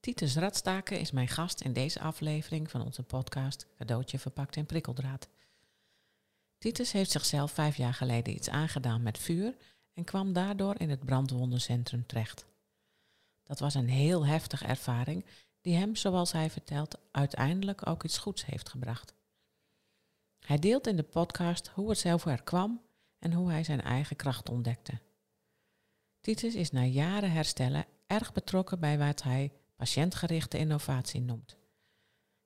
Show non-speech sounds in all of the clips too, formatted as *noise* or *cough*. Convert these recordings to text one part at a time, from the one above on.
Titus Radstaken is mijn gast in deze aflevering van onze podcast Cadeautje verpakt in prikkeldraad. Titus heeft zichzelf vijf jaar geleden iets aangedaan met vuur en kwam daardoor in het brandwondencentrum terecht. Dat was een heel heftige ervaring die hem, zoals hij vertelt, uiteindelijk ook iets goeds heeft gebracht. Hij deelt in de podcast hoe het zover kwam en hoe hij zijn eigen kracht ontdekte. Titus is na jaren herstellen erg betrokken bij wat hij patiëntgerichte innovatie noemt.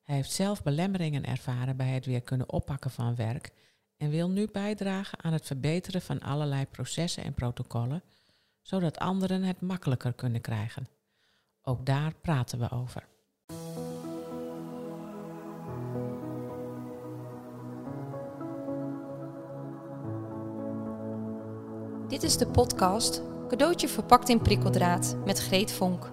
Hij heeft zelf belemmeringen ervaren bij het weer kunnen oppakken van werk en wil nu bijdragen aan het verbeteren van allerlei processen en protocollen, zodat anderen het makkelijker kunnen krijgen. Ook daar praten we over. Dit is de podcast Cadeautje verpakt in prikkeldraad met Greet Vonk.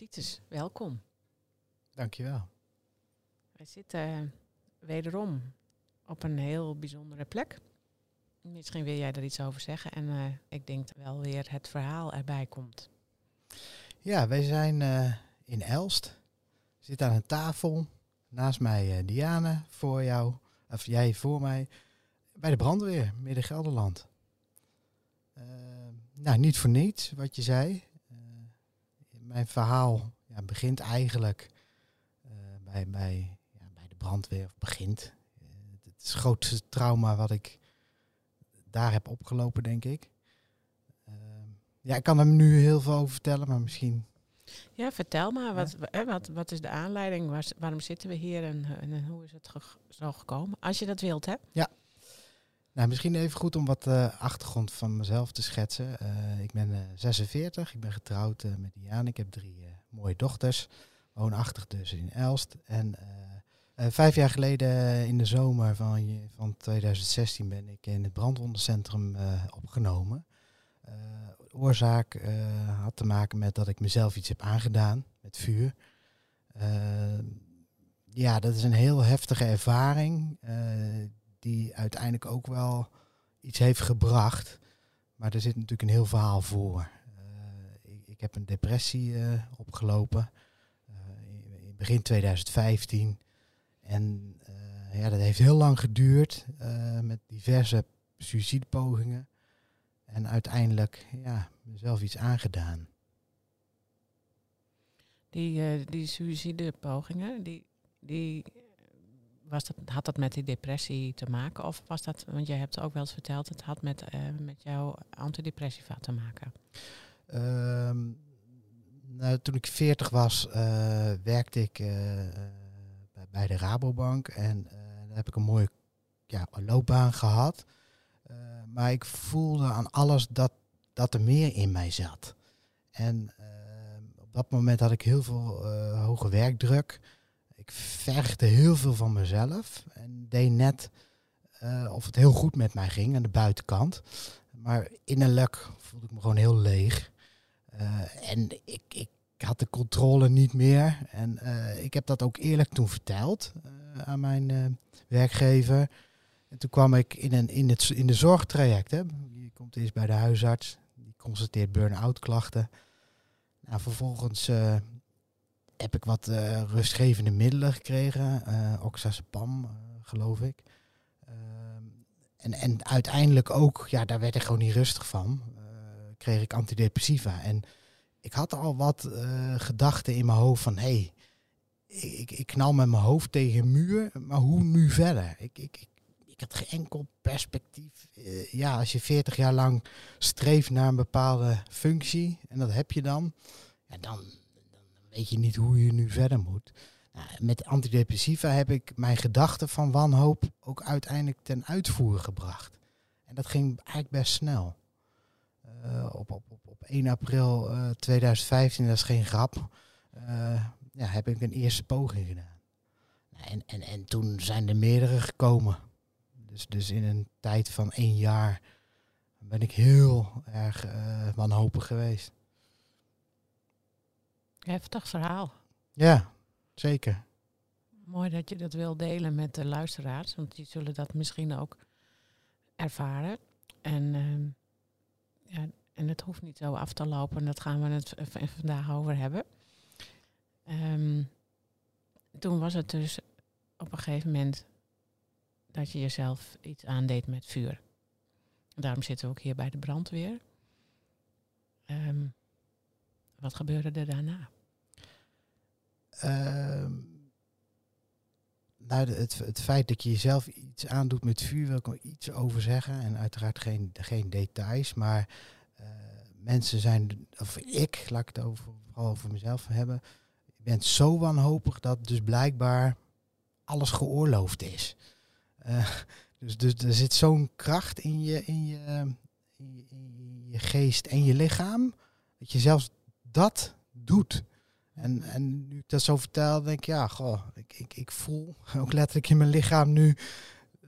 Titus, welkom. Dankjewel. Wij zitten eh, wederom op een heel bijzondere plek. Misschien wil jij er iets over zeggen en uh, ik denk wel weer het verhaal erbij komt. Ja, wij zijn uh, in Elst. We zitten aan een tafel. Naast mij uh, Diane, voor jou, of jij voor mij, bij de brandweer, Midden Gelderland. nou, niet voor niets wat je zei. Mijn verhaal ja, begint eigenlijk bij, bij, ja, bij de brandweer, of begint. het is het grootste trauma wat ik daar heb opgelopen, denk ik. Uh, ja, ik kan er nu heel veel over vertellen, maar misschien. Ja, vertel maar. Wat, ja. wat, wat is de aanleiding? Waar, waarom zitten we hier en, en hoe is het ge zo gekomen? Als je dat wilt, hè? Ja. Nou, misschien even goed om wat uh, achtergrond van mezelf te schetsen. Uh, ik ben 46, ik ben getrouwd met Diane. Ik heb drie mooie dochters. Woonachtig dus in Elst. En uh, vijf jaar geleden in de zomer van, van 2016 ben ik in het brandwondencentrum uh, opgenomen. Uh, oorzaak had te maken met dat ik mezelf iets heb aangedaan met vuur. ja, dat is een heel heftige ervaring die uiteindelijk ook wel iets heeft gebracht. Maar er zit natuurlijk een heel verhaal voor. Ik, ik, heb een depressie opgelopen in begin 2015. En ja, dat heeft heel lang geduurd met diverse suïcidepogingen. En uiteindelijk ja, mezelf iets aangedaan. Die, uh, die suïcidepogingen, die, die, was dat, had dat met die depressie te maken? Of was dat, want jij hebt ook wel eens verteld, het had met, met jouw antidepressiva te maken? Um, nou, toen ik 40 was, werkte ik bij de Rabobank. En daar heb ik een mooie ja, loopbaan gehad. Maar ik voelde aan alles dat, dat er meer in mij zat. En uh, op dat moment had ik heel veel hoge werkdruk. Ik vergde heel veel van mezelf. En deed net of het heel goed met mij ging aan de buitenkant. Maar innerlijk voelde ik me gewoon heel leeg. en ik, ik had de controle niet meer. En uh, ik heb dat ook eerlijk toen verteld aan mijn werkgever. En toen kwam ik in, een, in, het, in de zorgtraject. Hè. Je komt eerst bij de huisarts, die constateert burn-out klachten. Nou, vervolgens heb ik wat rustgevende middelen gekregen. oxazepam, geloof ik. Ehm, en, en uiteindelijk ook, ja, daar werd ik gewoon niet rustig van. kreeg ik antidepressiva. En ik had al wat uh, gedachten in mijn hoofd van hey, ik, ik knal met mijn hoofd tegen een muur, maar hoe nu verder? Ik, ik, ik, ik had geen enkel perspectief. Uh, ja, als je 40 jaar lang streeft naar een bepaalde functie en dat heb je dan, ja, dan weet je niet hoe je nu verder moet. Nou, met antidepressiva heb ik mijn gedachten van wanhoop ook uiteindelijk ten uitvoer gebracht. En dat ging eigenlijk best snel. Uh, 1 april eh, 2015, dat is geen grap, eh, ja, heb ik een eerste poging gedaan. En, en, en toen zijn er meerdere gekomen. Dus, dus in een tijd van één jaar ben ik heel erg eh, wanhopig geweest. Heftig verhaal. Ja, zeker. Mooi dat je dat wil delen met de luisteraars, want die zullen dat misschien ook ervaren. En, ehm, ja, en het hoeft niet zo af te lopen, dat gaan we het vandaag over hebben. Ehm, toen was het dus op een gegeven moment dat je jezelf iets aandeed met vuur. Daarom zitten we ook hier bij de brandweer. Ehm, wat gebeurde er daarna? Ehm, nou, het, het feit dat je jezelf iets aandoet met vuur, wil ik er iets over zeggen. En uiteraard geen, geen details, maar eh, mensen zijn, of ik, laat ik het over, vooral over mezelf hebben. Je bent zo wanhopig dat dus blijkbaar alles geoorloofd is. Eh, dus, dus er zit zo'n kracht in, je, in, je, in je geest en je lichaam, dat je zelfs dat doet. En, en nu ik dat zo vertel, denk ik, ja, goh, ik, ik, ik voel *laughs* ook letterlijk in mijn lichaam nu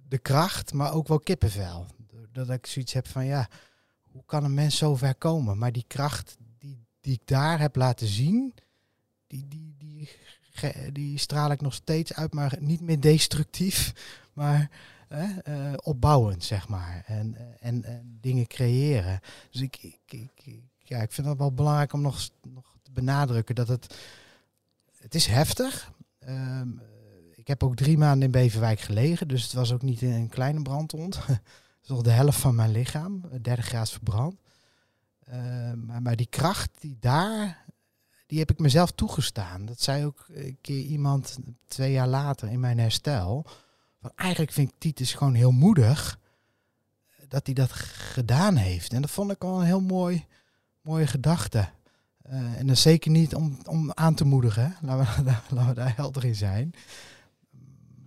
de kracht, maar ook wel kippenvel. Dat ik zoiets heb van, ja, hoe kan een mens zo ver komen? Maar die kracht die, die ik daar heb laten zien, die, die, die, die straal ik nog steeds uit, maar niet meer destructief, *laughs* maar eh, opbouwend, zeg maar. En, en, en dingen creëren. Dus ik, ik, ik, ja, ik vind dat wel belangrijk om nog, nog benadrukken dat het, het is heftig. Ehm, ik heb ook drie maanden in Beverwijk gelegen, dus het was ook niet een kleine brandwond. *laughs* Het nog de helft van mijn lichaam, eh, 30 graden verbrand. Ehm, maar, die kracht die daar, die heb ik mezelf toegestaan. Dat zei ook een keer iemand twee jaar later in mijn herstel. Van eigenlijk vind ik Titus gewoon heel moedig eh, dat hij dat gedaan heeft. En dat vond ik al een heel mooi, mooie gedachte. Eh, en dat is zeker niet om, om aan te moedigen. *laughs* Laten we, *laughs* laten we daar helder in zijn.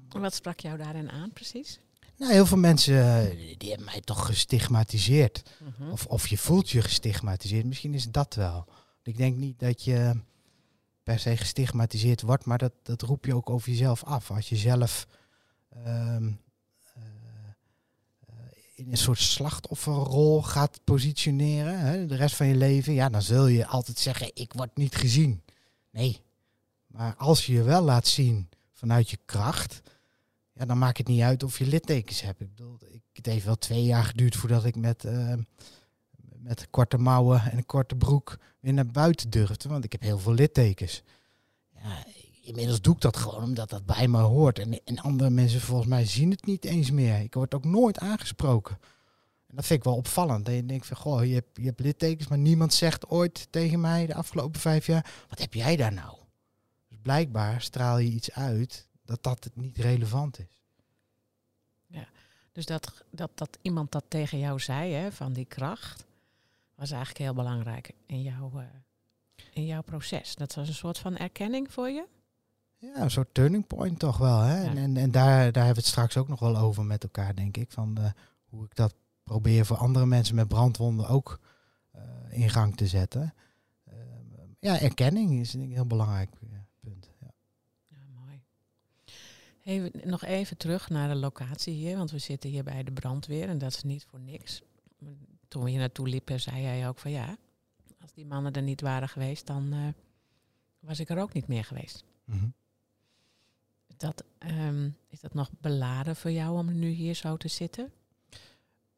Wat sprak jou daarin aan precies? Nou, heel veel mensen eh, die hebben mij toch gestigmatiseerd. Mhm. Of, of je voelt je gestigmatiseerd. Misschien is dat wel. Ik denk niet dat je per se gestigmatiseerd wordt, maar dat, dat roep je ook over jezelf af. Als je zelf ehm, eh, eh, in een soort slachtofferrol gaat positioneren, hè, de rest van je leven, ja, dan zul je altijd zeggen, ik word niet gezien. Nee. Maar als je je wel laat zien vanuit je kracht, ja, dan maakt het niet uit of je littekens hebt. Ik bedoel, ik, het heeft wel twee jaar geduurd voordat ik met, eh, met korte mouwen en een korte broek weer naar buiten durfde. Want ik heb heel veel littekens. Ja, inmiddels doe ik dat gewoon omdat dat bij me hoort. En, en andere mensen volgens mij zien het niet eens meer. Ik word ook nooit aangesproken. En dat vind ik wel opvallend. Dat je denkt van, goh, je hebt, je hebt littekens, maar niemand zegt ooit tegen mij de afgelopen vijf jaar, wat heb jij daar nou? Dus blijkbaar straal je iets uit dat dat niet relevant is. Dus dat, dat, dat iemand dat tegen jou zei, hè, van die kracht, was eigenlijk heel belangrijk in jouw, eh, in jouw proces. Dat was een soort van erkenning voor je. Ja, een soort turning point toch wel. Hè? Ja. En, en, en daar, daar hebben we het straks ook nog wel over met elkaar, denk ik. Van eh, hoe ik dat probeer voor andere mensen met brandwonden ook eh, in gang te zetten. Eh, ja, erkenning is een heel belangrijk eh, punt. Ja. Ja, mooi. Hey, nog even terug naar de locatie hier, want we zitten hier bij de brandweer en dat is niet voor niks. Toen we hier naartoe liepen, zei jij ook van ja, als die mannen er niet waren geweest, dan was ik er ook niet meer geweest. Mhm. Dat, ehm, is dat nog beladen voor jou om nu hier zo te zitten?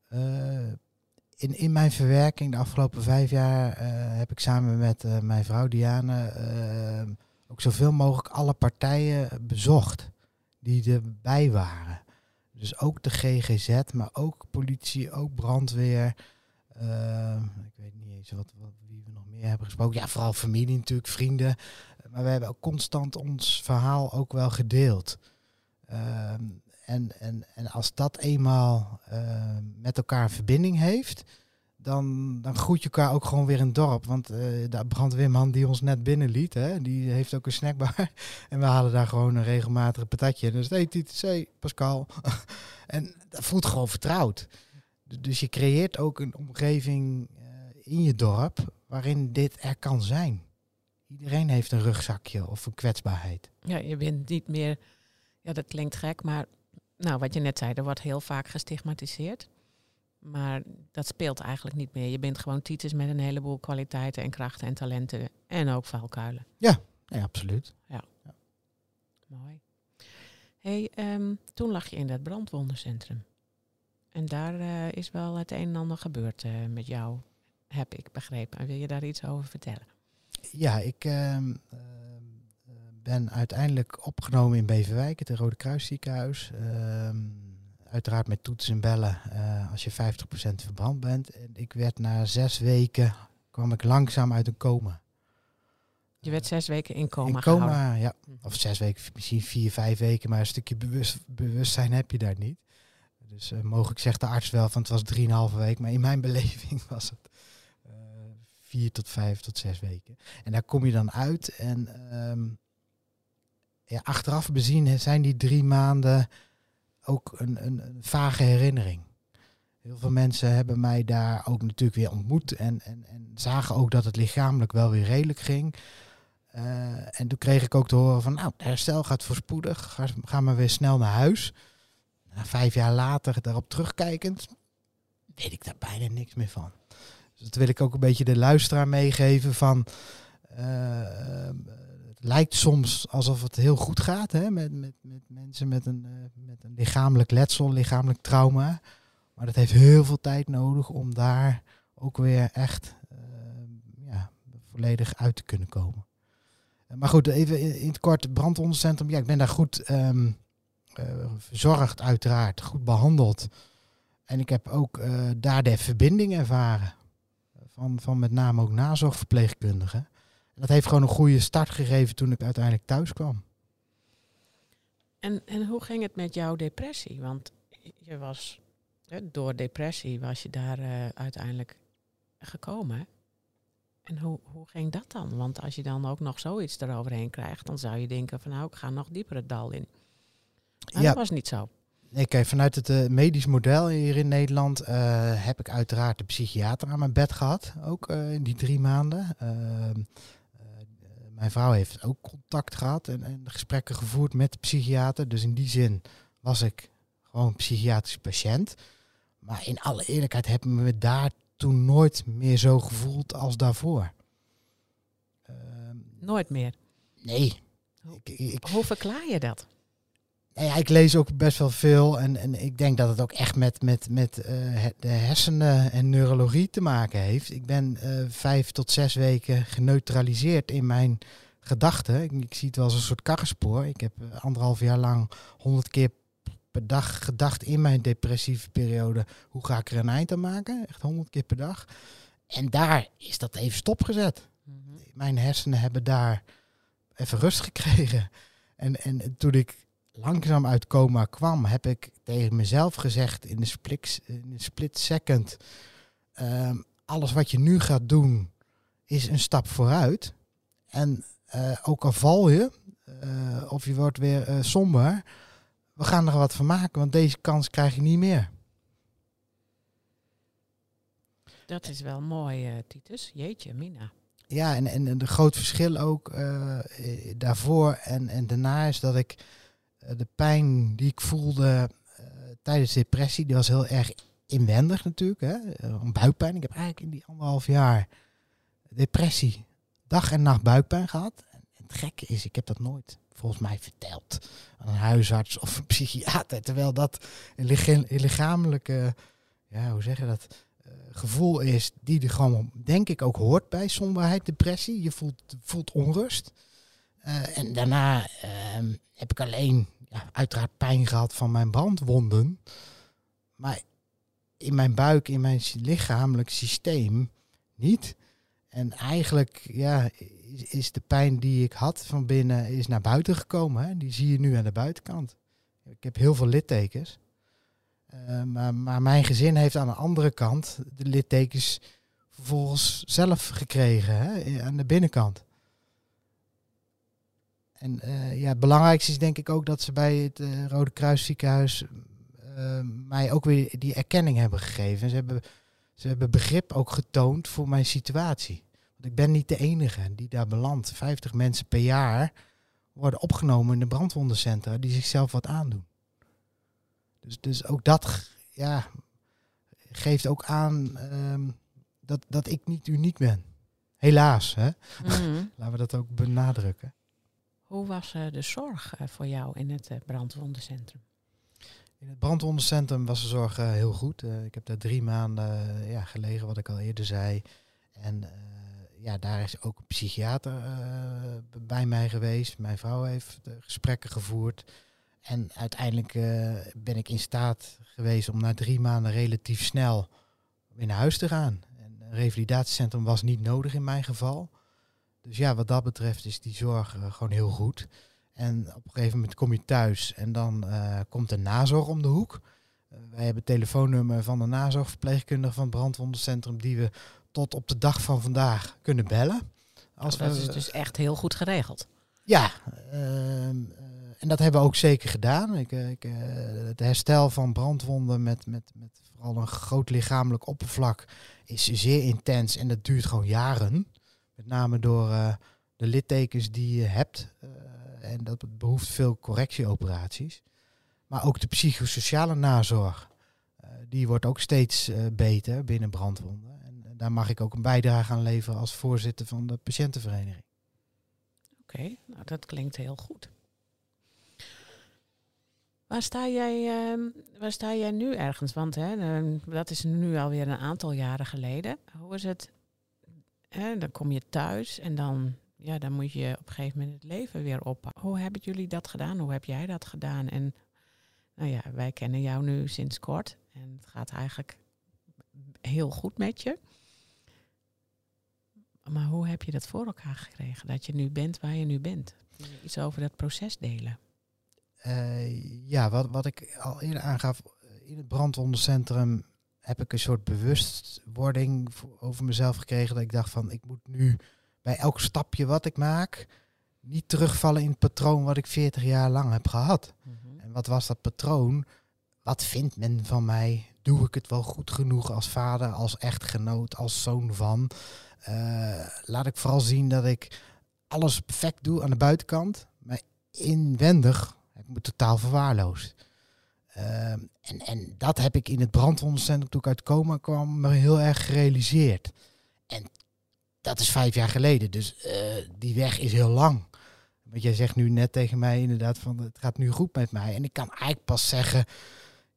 Eh, in, in mijn verwerking de afgelopen vijf jaar eh, heb ik samen met eh, mijn vrouw Diane ook zoveel mogelijk alle partijen bezocht die erbij waren. Dus ook de GGZ, maar ook politie, ook brandweer. Eh, ik weet niet eens wat, wat, wie we nog meer hebben gesproken. Ja, vooral familie natuurlijk, vrienden. Maar we hebben ook constant ons verhaal ook wel gedeeld. Ehm, en, en, en als dat eenmaal eh, met elkaar een verbinding heeft, dan, dan groet je elkaar ook gewoon weer het dorp. Want eh, de brandweerman die ons net binnenliet, hè, die heeft ook een snackbar. *laughs* en we halen daar gewoon een regelmatige patatje. Dus hey hey Pascal. *laughs* en dat voelt gewoon vertrouwd. Dus je creëert ook een omgeving eh, in je dorp waarin dit er kan zijn. Iedereen heeft een rugzakje of een kwetsbaarheid. Ja, je bent niet meer, ja dat klinkt gek, maar nou wat je net zei, er wordt heel vaak gestigmatiseerd. Maar dat speelt eigenlijk niet meer. Je bent gewoon Titus met een heleboel kwaliteiten en krachten en talenten en ook valkuilen. Ja, absoluut. Mooi. Hey, ehm, toen lag je in dat brandwondencentrum. En daar eh, is wel het een en ander gebeurd eh, met jou, heb ik begrepen. En wil je daar iets over vertellen? Ja, ik ehm, ehm, eh, ben uiteindelijk opgenomen in Beverwijk, het Rode Kruisziekenhuis. Ehm, uiteraard met toetsen en bellen eh, als je 50% verbrand bent. En ik werd na zes weken, kwam ik langzaam uit een coma. Je werd zes weken in coma in coma, gehouden. ja. Mhm. Of zes weken, misschien vier, vijf weken, maar een stukje bewust, bewustzijn heb je daar niet. Dus eh, mogelijk zegt de arts wel van het was drieënhalve week, maar in mijn *laughs* beleving was het eh, vier tot vijf tot zes weken. En daar kom je dan uit en ehm, ja, achteraf bezien zijn die drie maanden ook een, een, vage herinnering. Heel veel mensen hebben mij daar ook natuurlijk weer ontmoet en, en, en zagen ook dat het lichamelijk wel weer redelijk ging. Eh, en toen kreeg ik ook te horen van, nou, herstel gaat voorspoedig, ga maar weer snel naar huis. Nou, vijf jaar later, daarop terugkijkend, weet ik daar bijna niks meer van. Dus dat wil ik ook een beetje de luisteraar meegeven van, eh, het lijkt soms alsof het heel goed gaat hè, met, met, met mensen met een, eh, met een lichamelijk letsel, lichamelijk trauma. Maar dat heeft heel veel tijd nodig om daar ook weer echt eh, ja, volledig uit te kunnen komen. Maar goed, even in, het kort, het brandwondencentrum. Ja, ik ben daar goed ehm, eh, verzorgd, uiteraard. Goed behandeld. En ik heb ook eh, daar de verbinding ervaren. Van, van met name ook nazorgverpleegkundigen. En dat heeft gewoon een goede start gegeven toen ik uiteindelijk thuis kwam. En, en hoe ging het met jouw depressie? Want je was, door depressie was je daar eh, uiteindelijk gekomen. En hoe, hoe ging dat dan? Want als je dan ook nog zoiets eroverheen krijgt, dan zou je denken van nou, ik ga nog dieper het dal in. Maar Ja. dat was niet zo. Nee, kijk, vanuit het eh, medisch model hier in Nederland eh, heb ik uiteraard de psychiater aan mijn bed gehad. Ook eh, in die drie maanden. Ehm, eh, mijn vrouw heeft ook contact gehad en, en gesprekken gevoerd met de psychiater. Dus in die zin was ik gewoon een psychiatrisch patiënt. Maar in alle eerlijkheid heb ik me daar toen nooit meer zo gevoeld als daarvoor. Ehm, Nooit meer. nee. Hoe- Ik, ik, Hoe verklaar je dat? Ja, ik lees ook best wel veel en, en ik denk dat het ook echt met, met, met het- de hersenen en neurologie te maken heeft. Ik ben eh, vijf tot zes weken geneutraliseerd in mijn gedachten. Ik, ik zie het wel als een soort karrenspoor. Ik heb eh, anderhalf jaar lang honderd keer per dag gedacht in mijn depressieve periode. Hoe ga ik er een eind aan maken? Echt honderd keer per dag. En daar is dat even stopgezet Mhm. mijn hersenen hebben daar even rust gekregen. En, en toen ik langzaam uit coma kwam, heb ik tegen mezelf gezegd in de split, in de split second, ehm, alles wat je nu gaat doen is een stap vooruit. En eh, ook al val je, eh, of je wordt weer eh, somber, we gaan er wat van maken, want deze kans krijg je niet meer. Dat is wel mooi, Titus. Jeetje, Mina. Ja, en, en een groot verschil ook daarvoor en, en daarna is dat ik de pijn die ik voelde eh, tijdens depressie, die was heel erg inwendig natuurlijk. Hè? Eh, een buikpijn. Ik heb eigenlijk in die anderhalf jaar depressie, dag en nacht buikpijn gehad. En het gekke is, ik heb dat nooit volgens mij verteld aan een huisarts of een psychiater. Terwijl dat een licha- een lichamelijke, ja, hoe zeg je dat? eh, gevoel is die er gewoon, denk ik, ook hoort bij somberheid, depressie. Je voelt, voelt onrust. Eh, en daarna ehm, heb ik alleen ja, uiteraard pijn gehad van mijn brandwonden. Maar in mijn buik, in mijn lichamelijk systeem niet. En eigenlijk ja, is, de pijn die ik had van binnen is naar buiten gekomen. Hè? Die zie je nu aan de buitenkant. Ik heb heel veel littekens. Eh, maar, maar mijn gezin heeft aan de andere kant de littekens vervolgens zelf gekregen hè, aan de binnenkant. En eh, ja, het belangrijkste is denk ik ook dat ze bij het eh, Rode Kruis ziekenhuis eh, mij ook weer die erkenning hebben gegeven. Ze hebben ze hebben begrip ook getoond voor mijn situatie. Want ik ben niet de enige die daar belandt. 50 mensen per jaar worden opgenomen in de brandwondencentra die zichzelf wat aandoen. Dus, dus ook dat ja, geeft ook aan ehm, dat, dat ik niet uniek ben. Helaas, hè? Mhm. *laughs* laten we dat ook benadrukken. Hoe was eh, de zorg eh, voor jou in het eh, brandwondencentrum? In het brandwondencentrum was de zorg heel goed. Ik heb daar drie maanden ja, gelegen, wat ik al eerder zei. En ja, daar is ook een psychiater bij mij geweest. Mijn vrouw heeft gesprekken gevoerd. En uiteindelijk ben ik in staat geweest om na drie maanden relatief snel weer naar huis te gaan. En een revalidatiecentrum was niet nodig in mijn geval. Dus ja, wat dat betreft is die zorg eh, gewoon heel goed. En op een gegeven moment kom je thuis en dan eh, komt de nazorg om de hoek. Eh, wij hebben het telefoonnummer van de nazorgverpleegkundige van het brandwondencentrum die we tot op de dag van vandaag kunnen bellen. Als dat we, is dus echt heel goed geregeld. ja, ehm, eh, en dat hebben we ook zeker gedaan. Ik, ik, het herstel van brandwonden met, met, met vooral een groot lichamelijk oppervlak is zeer intens en dat duurt gewoon jaren. Met name door eh, de littekens die je hebt. eh, en dat behoeft veel correctieoperaties. Maar ook de psychosociale nazorg. eh, die wordt ook steeds beter binnen brandwonden. En daar mag ik ook een bijdrage aan leveren als voorzitter van de patiëntenvereniging. Oké, nou dat klinkt heel goed. Waar sta jij, ehm, waar sta jij nu ergens? Want hè, eh, dat is nu alweer een aantal jaren geleden. Hoe is het? Hè, dan kom je thuis en dan, ja, dan moet je op een gegeven moment het leven weer op. Hoe hebben jullie dat gedaan? Hoe heb jij dat gedaan? En nou ja, wij kennen jou nu sinds kort en het gaat eigenlijk heel goed met je. Maar hoe heb je dat voor elkaar gekregen? Dat je nu bent waar je nu bent? Kun je iets over dat proces delen? Eh, ja, wat, wat ik al eerder aangaf, eh, in het brandwondencentrum heb ik een soort bewustwording over mezelf gekregen. Dat ik dacht van, ik moet nu bij elk stapje wat ik maak, niet terugvallen in het patroon wat ik 40 jaar lang heb gehad. En wat was dat patroon? Wat vindt men van mij? Doe ik het wel goed genoeg als vader, als echtgenoot, als zoon van? Eh, laat ik vooral zien dat ik alles perfect doe aan de buitenkant, maar inwendig heb ik me totaal verwaarloosd. Ehm, en, en dat heb ik in het brandwondencentrum toen ik uit coma kwam me heel erg gerealiseerd. En dat is vijf jaar geleden, dus eh, die weg is heel lang. Want jij zegt nu net tegen mij inderdaad van het gaat nu goed met mij. En ik kan eigenlijk pas zeggen,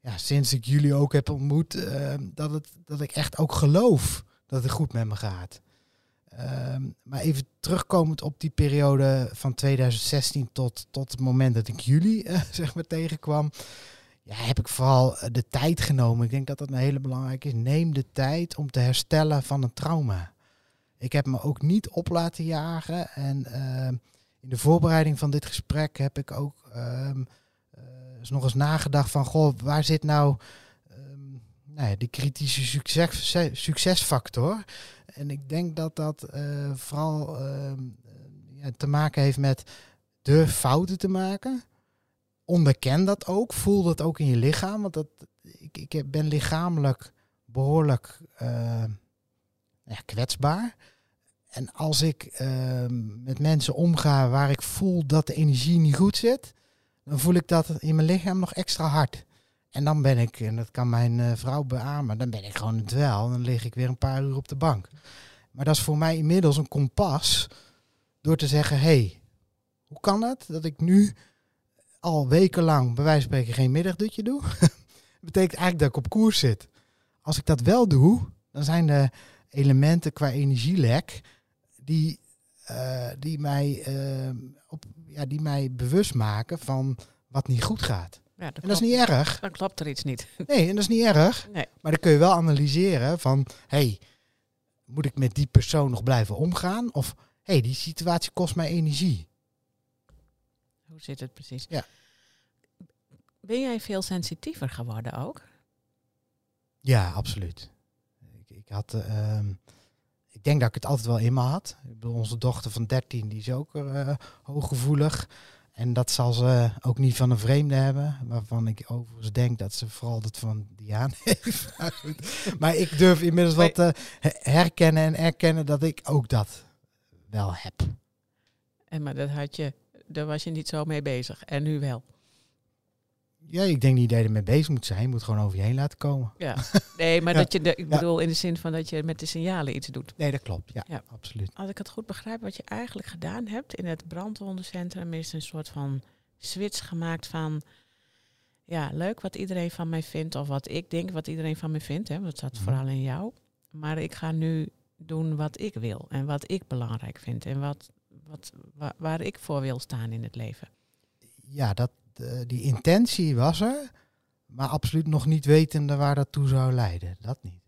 ja, sinds ik jullie ook heb ontmoet, eh, dat, het, dat ik echt ook geloof dat het goed met me gaat. Ehm, maar even terugkomend op die periode van 2016 tot, tot het moment dat ik jullie *laughs* eh, zeg maar tegenkwam. Ja, heb ik vooral eh, de tijd genomen. Ik denk dat dat een hele belangrijke is. Neem de tijd om te herstellen van een trauma. Ik heb me ook niet op laten jagen. En ehm, in de voorbereiding van dit gesprek heb ik ook ehm, eh, nog eens nagedacht van... Goh, waar zit nou ehm, nou ja, die kritische succes, succesfactor? En ik denk dat dat eh, vooral ja, te maken heeft met durf fouten te maken. Onderken dat ook. Voel dat ook in je lichaam. Want dat, ik, ik ben lichamelijk behoorlijk eh, ja, kwetsbaar. En als ik ehm, met mensen omga waar ik voel dat de energie niet goed zit, dan voel ik dat in mijn lichaam nog extra hard. En dan ben ik, en dat kan mijn eh, vrouw beamen, dan ben ik gewoon een dwel. Dan lig ik weer een paar uur op de bank. Maar dat is voor mij inmiddels een kompas door te zeggen, hé, hey, hoe kan het dat ik nu al wekenlang bij wijze van spreken geen middagdutje doe? *laughs* betekent eigenlijk dat ik op koers zit. Als ik dat wel doe, dan zijn er elementen qua energielek die, eh, die, mij, eh, op, ja, die mij bewust maken van wat niet goed gaat. Ja, dan, En dat is niet erg. dan klopt er iets niet. *laughs* Nee, en dat is niet erg. Nee. Maar dan kun je wel analyseren van, hey, moet ik met die persoon nog blijven omgaan? Of, hey, die situatie kost mij energie. Hoe zit het precies? Ja. Ben jij veel sensitiever geworden ook? Ja, absoluut. Ik, ik had, eh, ehm, ik denk dat ik het altijd wel in me had. Onze dochter van 13, die is ook eh, hooggevoelig. En dat zal ze ook niet van een vreemde hebben. Waarvan ik overigens denk dat ze vooral dat van Diane *laughs* heeft. Maar ik durf inmiddels wel te herkennen en erkennen dat ik ook dat wel heb. En maar dat had je, daar was je niet zo mee bezig. En nu wel. Ja, ik denk niet dat je ermee bezig moet zijn. Je moet gewoon over je heen laten komen. Ja. *laughs* Nee, maar Ja. dat je, de, ik Ja. bedoel in de zin van dat je met de signalen iets doet. Nee, dat klopt. Ja, Ja. absoluut. Als ik het goed begrijp, wat je eigenlijk gedaan hebt in het brandwondencentrum is een soort van switch gemaakt van ja, leuk wat iedereen van mij vindt of wat ik denk wat iedereen van mij vindt, hè, want dat staat Mhm. vooral in jou. Maar ik ga nu doen wat ik wil en wat ik belangrijk vind en wat, wat, wa- waar ik voor wil staan in het leven. Ja, dat, eh, die intentie was er. Maar absoluut nog niet wetende waar dat toe zou leiden. Dat niet.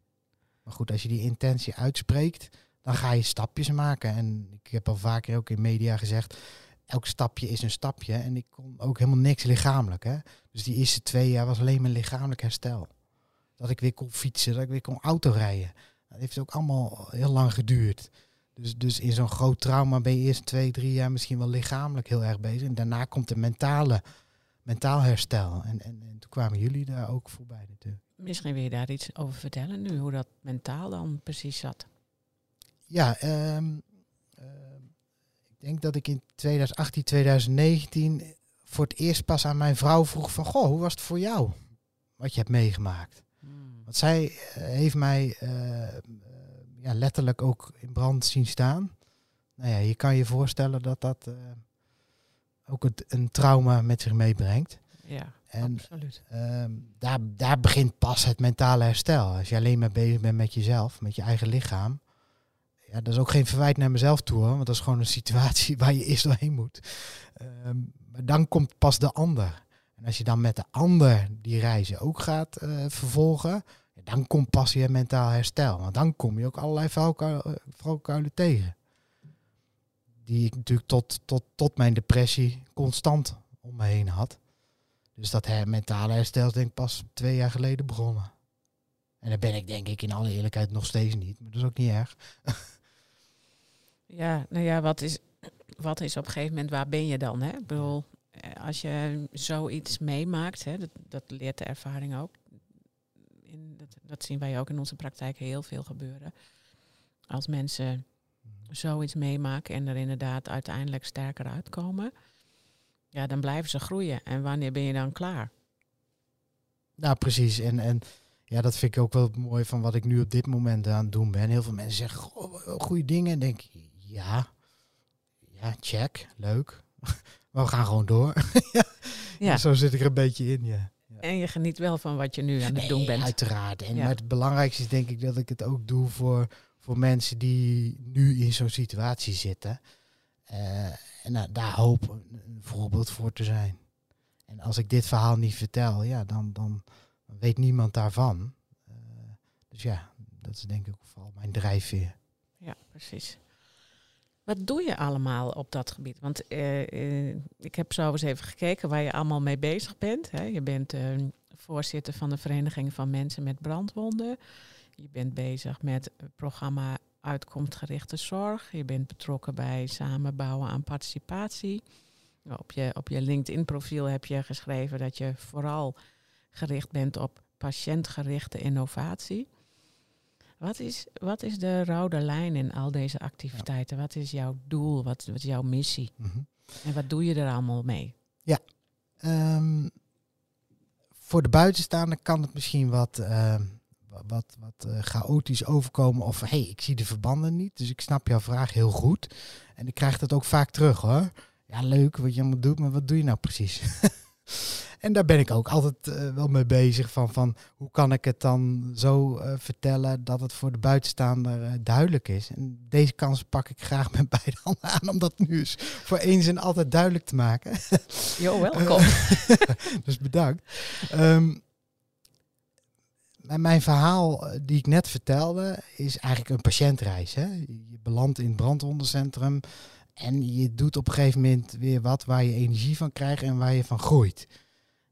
Maar goed, als je die intentie uitspreekt, dan ga je stapjes maken. En ik heb al vaker ook in media gezegd, elk stapje is een stapje. En ik kon ook helemaal niks lichamelijk. Hè? Dus die eerste twee jaar was alleen mijn lichamelijk herstel. Dat ik weer kon fietsen, dat ik weer kon autorijden. Dat heeft ook allemaal heel lang geduurd. Dus, dus in zo'n groot trauma ben je eerst twee, drie jaar misschien wel lichamelijk heel erg bezig. En daarna komt de mentale, mentaal herstel. En, en, en toen kwamen jullie daar ook voorbij natuurlijk. Misschien wil je daar iets over vertellen nu, hoe dat mentaal dan precies zat. Ja, ehm, ehm, ik denk dat ik in 2018, 2019 voor het eerst pas aan mijn vrouw vroeg van... Goh, hoe was het voor jou? Wat je hebt meegemaakt. Want zij eh, heeft mij eh, ja, letterlijk ook in brand zien staan. Nou ja, je kan je voorstellen dat dat eh, ook het, een trauma met zich meebrengt. Ja, En absoluut. Ehm, daar, daar begint pas het mentale herstel. Als je alleen maar bezig bent met jezelf, met je eigen lichaam. Ja, dat is ook geen verwijt naar mezelf toe, hoor, want dat is gewoon een situatie *laughs* waar je eerst doorheen moet. Ehm, maar dan komt pas de ander. En als je dan met de ander die reizen ook gaat eh, vervolgen, dan komt pas je mentaal herstel. Want dan kom je ook allerlei eh, valkuilen tegen. Die ik natuurlijk tot, tot, tot mijn depressie constant om me heen had. Dus dat her mentale herstel is denk ik pas twee jaar geleden begonnen. En daar ben ik denk ik in alle eerlijkheid nog steeds niet. Maar dat is ook niet erg. Ja, nou ja, wat is, wat is op een gegeven moment, waar ben je dan? Hè? Ik bedoel, eh, als je zoiets meemaakt, hè, dat, dat leert de ervaring ook. In, dat, dat zien wij ook in onze praktijk heel veel gebeuren. Als mensen zoiets meemaken en er inderdaad uiteindelijk sterker uitkomen, ja, dan blijven ze groeien. En wanneer ben je dan klaar? Nou, precies. En, en ja, dat vind ik ook wel mooi van wat ik nu op dit moment aan het doen ben. Heel veel mensen zeggen, "Goh, goede dingen. En denk ik, ja, ja, check, leuk. *laughs* Maar we gaan gewoon door. *laughs* Ja, Zo zit ik er een beetje in, ja. En je geniet wel van wat je nu aan het Nee, doen bent. Uiteraard. En Ja. maar het belangrijkste is denk ik dat ik het ook doe voor, voor mensen die nu in zo'n situatie zitten. Eh, en nou, daar hoop een, een voorbeeld voor te zijn. En als ik dit verhaal niet vertel, ja, dan, dan weet niemand daarvan. Eh, dus ja, dat is denk ik vooral mijn drijfveer. Ja, precies. Wat doe je allemaal op dat gebied? Want eh, eh, ik heb zo eens even gekeken waar je allemaal mee bezig bent. Hè. Je bent eh, voorzitter van de Vereniging van Mensen met Brandwonden. Je bent bezig met het programma Uitkomstgerichte Zorg. Je bent betrokken bij samenbouwen aan participatie. Op je, op je LinkedIn-profiel heb je geschreven dat je vooral gericht bent op patiëntgerichte innovatie. Wat is, wat is de rode lijn in al deze activiteiten? Wat is jouw doel? Wat, wat is jouw missie? Mhm. En wat doe je er allemaal mee? Ehm, voor de buitenstaander kan het misschien wat, ehm, wa- wat, wat eh, chaotisch overkomen. Of hey, ik zie de verbanden niet. Dus ik snap jouw vraag heel goed. En ik krijg dat ook vaak terug hoor. Ja, leuk wat je allemaal doet, maar wat doe je nou precies? *laughs* en daar ben ik ook altijd eh, wel mee bezig. Van, van hoe kan ik het dan zo eh, vertellen dat het voor de buitenstaander eh, duidelijk is. En deze kans pak ik graag met *laughs* beide handen aan. Om dat nu eens voor eens en altijd duidelijk te maken. *laughs* Jo, welkom. *laughs* dus bedankt. Maar mijn verhaal die ik net vertelde is eigenlijk een patiëntreis. Hè? Je belandt in het brandwondencentrum en je doet op een gegeven moment weer wat waar je energie van krijgt en waar je van groeit.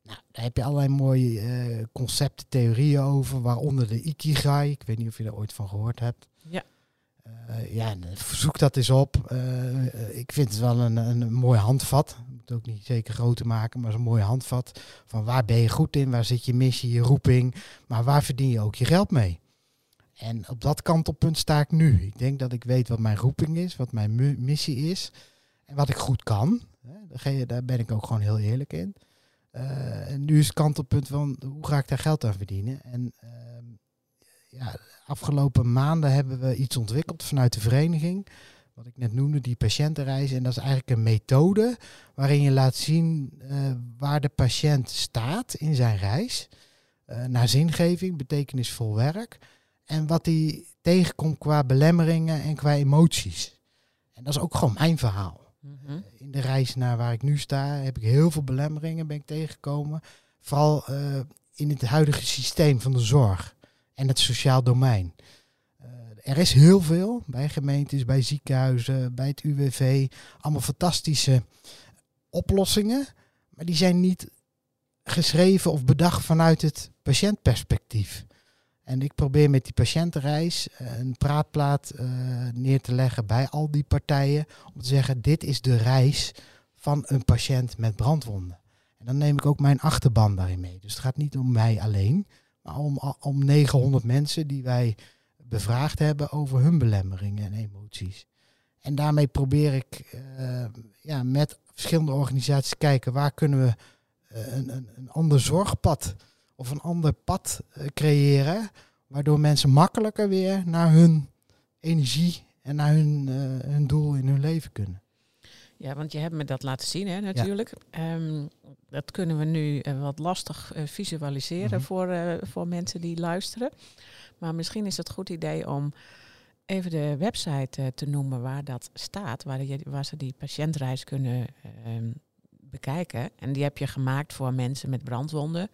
Nou, daar heb je allerlei mooie eh, concepten, theorieën over, waaronder de Ikigai. Ik weet niet of je daar ooit van gehoord hebt. Ja. Eh, ja, eh, zoek dat eens op. Ik vind het wel een, een mooi handvat. Ik moet het ook niet zeker groot te maken, maar zo'n mooi handvat van waar ben je goed in, waar zit je missie, je roeping, maar waar verdien je ook je geld mee. En op dat kantelpunt sta ik nu. Ik denk dat ik weet wat mijn roeping is, wat mijn missie is en wat ik goed kan. Daar ben ik ook gewoon heel eerlijk in. Eh, en nu is het kantelpunt van hoe ga ik daar geld aan verdienen? En ehm, ja, afgelopen maanden hebben we iets ontwikkeld vanuit de vereniging. Wat ik net noemde, die patiëntenreis. En dat is eigenlijk een methode waarin je laat zien eh, waar de patiënt staat in zijn reis. eh, naar zingeving, betekenisvol werk. En wat hij tegenkomt qua belemmeringen en qua emoties. En dat is ook gewoon mijn verhaal. Mhm. In de reis naar waar ik nu sta heb ik heel veel belemmeringen ben ik tegengekomen. Vooral eh, in het huidige systeem van de zorg en het sociaal domein. Eh, er is heel veel bij gemeentes, bij ziekenhuizen, bij het UWV. Allemaal fantastische oplossingen. Maar die zijn niet geschreven of bedacht vanuit het patiëntperspectief. En ik probeer met die patiëntenreis eh, een praatplaat eh, neer te leggen bij al die partijen. Om te zeggen, dit is de reis van een patiënt met brandwonden. En dan neem ik ook mijn achterban daarin mee. Dus het gaat niet om mij alleen, maar om, om 900 mensen die wij bevraagd hebben over hun belemmeringen en emoties. En daarmee probeer ik eh, ja, met verschillende organisaties te kijken waar kunnen we een, een, een ander zorgpad of een ander pad eh, creëren, waardoor mensen makkelijker weer naar hun energie en naar hun, eh, hun doel in hun leven kunnen. Ja, want je hebt me dat laten zien, hè, natuurlijk. Ehm, dat kunnen we nu eh, wat lastig visualiseren Mhm. voor, voor mensen die luisteren. Maar misschien is het een goed idee om even de website te noemen waar dat staat, waar, je, waar ze die patiëntreis kunnen ehm, bekijken. En die heb je gemaakt voor mensen met brandwonden.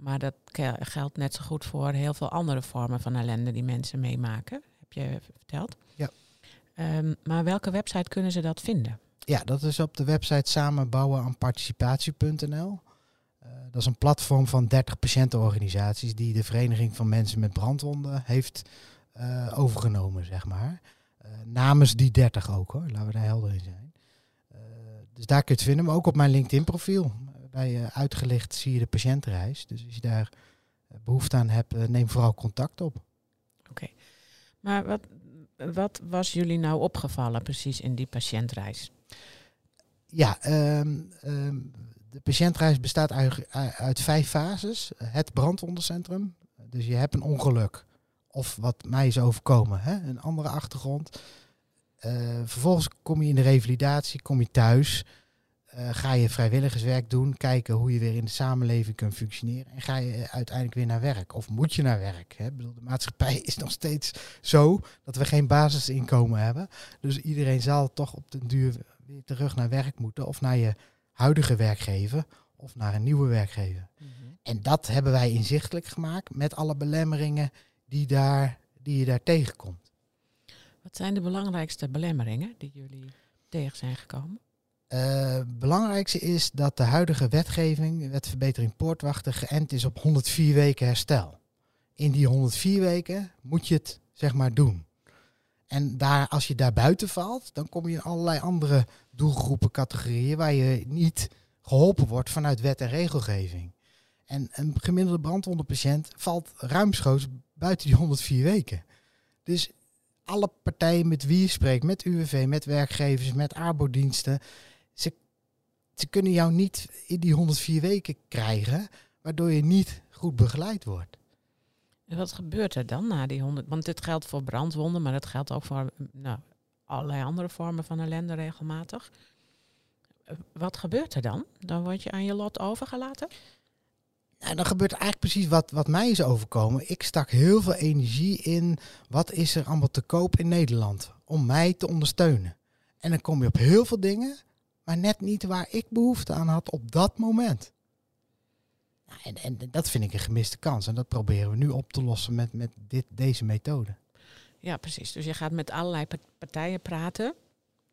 Maar dat geldt net zo goed voor heel veel andere vormen van ellende die mensen meemaken. Heb je verteld? Ja. Ehm, maar welke website kunnen ze dat vinden? Ja, dat is op de website samenbouwen aan participatie.nl. Eh, dat is een platform van 30 patiëntenorganisaties die de Vereniging van Mensen met Brandwonden heeft eh, overgenomen, zeg maar. Eh, namens die 30 ook hoor, laten we daar helder in zijn. Dus daar kun je het vinden, maar ook op mijn LinkedIn profiel. Bij eh, uitgelicht zie je de patiëntenreis. Dus als je daar eh, behoefte aan hebt, eh, neem vooral contact op. Maar wat, wat was jullie nou opgevallen precies in die patiëntreis? Ja, ehm, ehm, de patiëntreis bestaat uit, uit vijf fases. Het brandwondencentrum. Dus je hebt een ongeluk. Of wat mij is overkomen, hè? een andere achtergrond. Vervolgens kom je in de revalidatie, kom je thuis. Eh, ga je vrijwilligerswerk doen, kijken hoe je weer in de samenleving kunt functioneren. En ga je uiteindelijk weer naar werk. Of moet je naar werk? Hè? Ik bedoel, de maatschappij *laughs* is nog steeds zo dat we geen basisinkomen hebben. Dus iedereen zal toch op den duur weer terug naar werk moeten. Of naar je huidige werkgever of naar een nieuwe werkgever. En dat hebben wij inzichtelijk gemaakt met alle belemmeringen die, daar, die je daar tegenkomt. Wat zijn de belangrijkste belemmeringen die jullie tegen zijn gekomen? Eh, Het belangrijkste is dat de huidige wetgeving, wet verbetering poortwachten, geënt is op 104 weken herstel. In die 104 weken moet je het zeg maar doen. En daar, als je daar buiten valt, dan kom je in allerlei andere doelgroepen, categorieën waar je niet geholpen wordt vanuit wet en regelgeving. En een gemiddelde brandwondenpatiënt valt ruimschoots buiten die 104 weken. Dus alle partijen met wie je spreekt, met UWV, met werkgevers, met arbodiensten, ze, kunnen jou niet in die 104 weken krijgen, waardoor je niet goed begeleid wordt. En wat gebeurt er dan na die 100? Want dit geldt voor brandwonden, maar dat geldt ook voor nou, allerlei andere vormen van ellende regelmatig. Wat gebeurt er dan? Dan word je aan je lot overgelaten? Nou, dan gebeurt eigenlijk precies wat, wat mij is overkomen. Ik stak heel veel energie in wat is er allemaal te koop in Nederland om mij te ondersteunen. En dan kom je op heel veel dingen, maar net niet waar ik behoefte aan had op dat moment. Nou, en, en dat vind ik een gemiste kans. En dat proberen we nu op te lossen met, met dit, deze methode. Ja, precies. Dus je gaat met allerlei pa- partijen praten.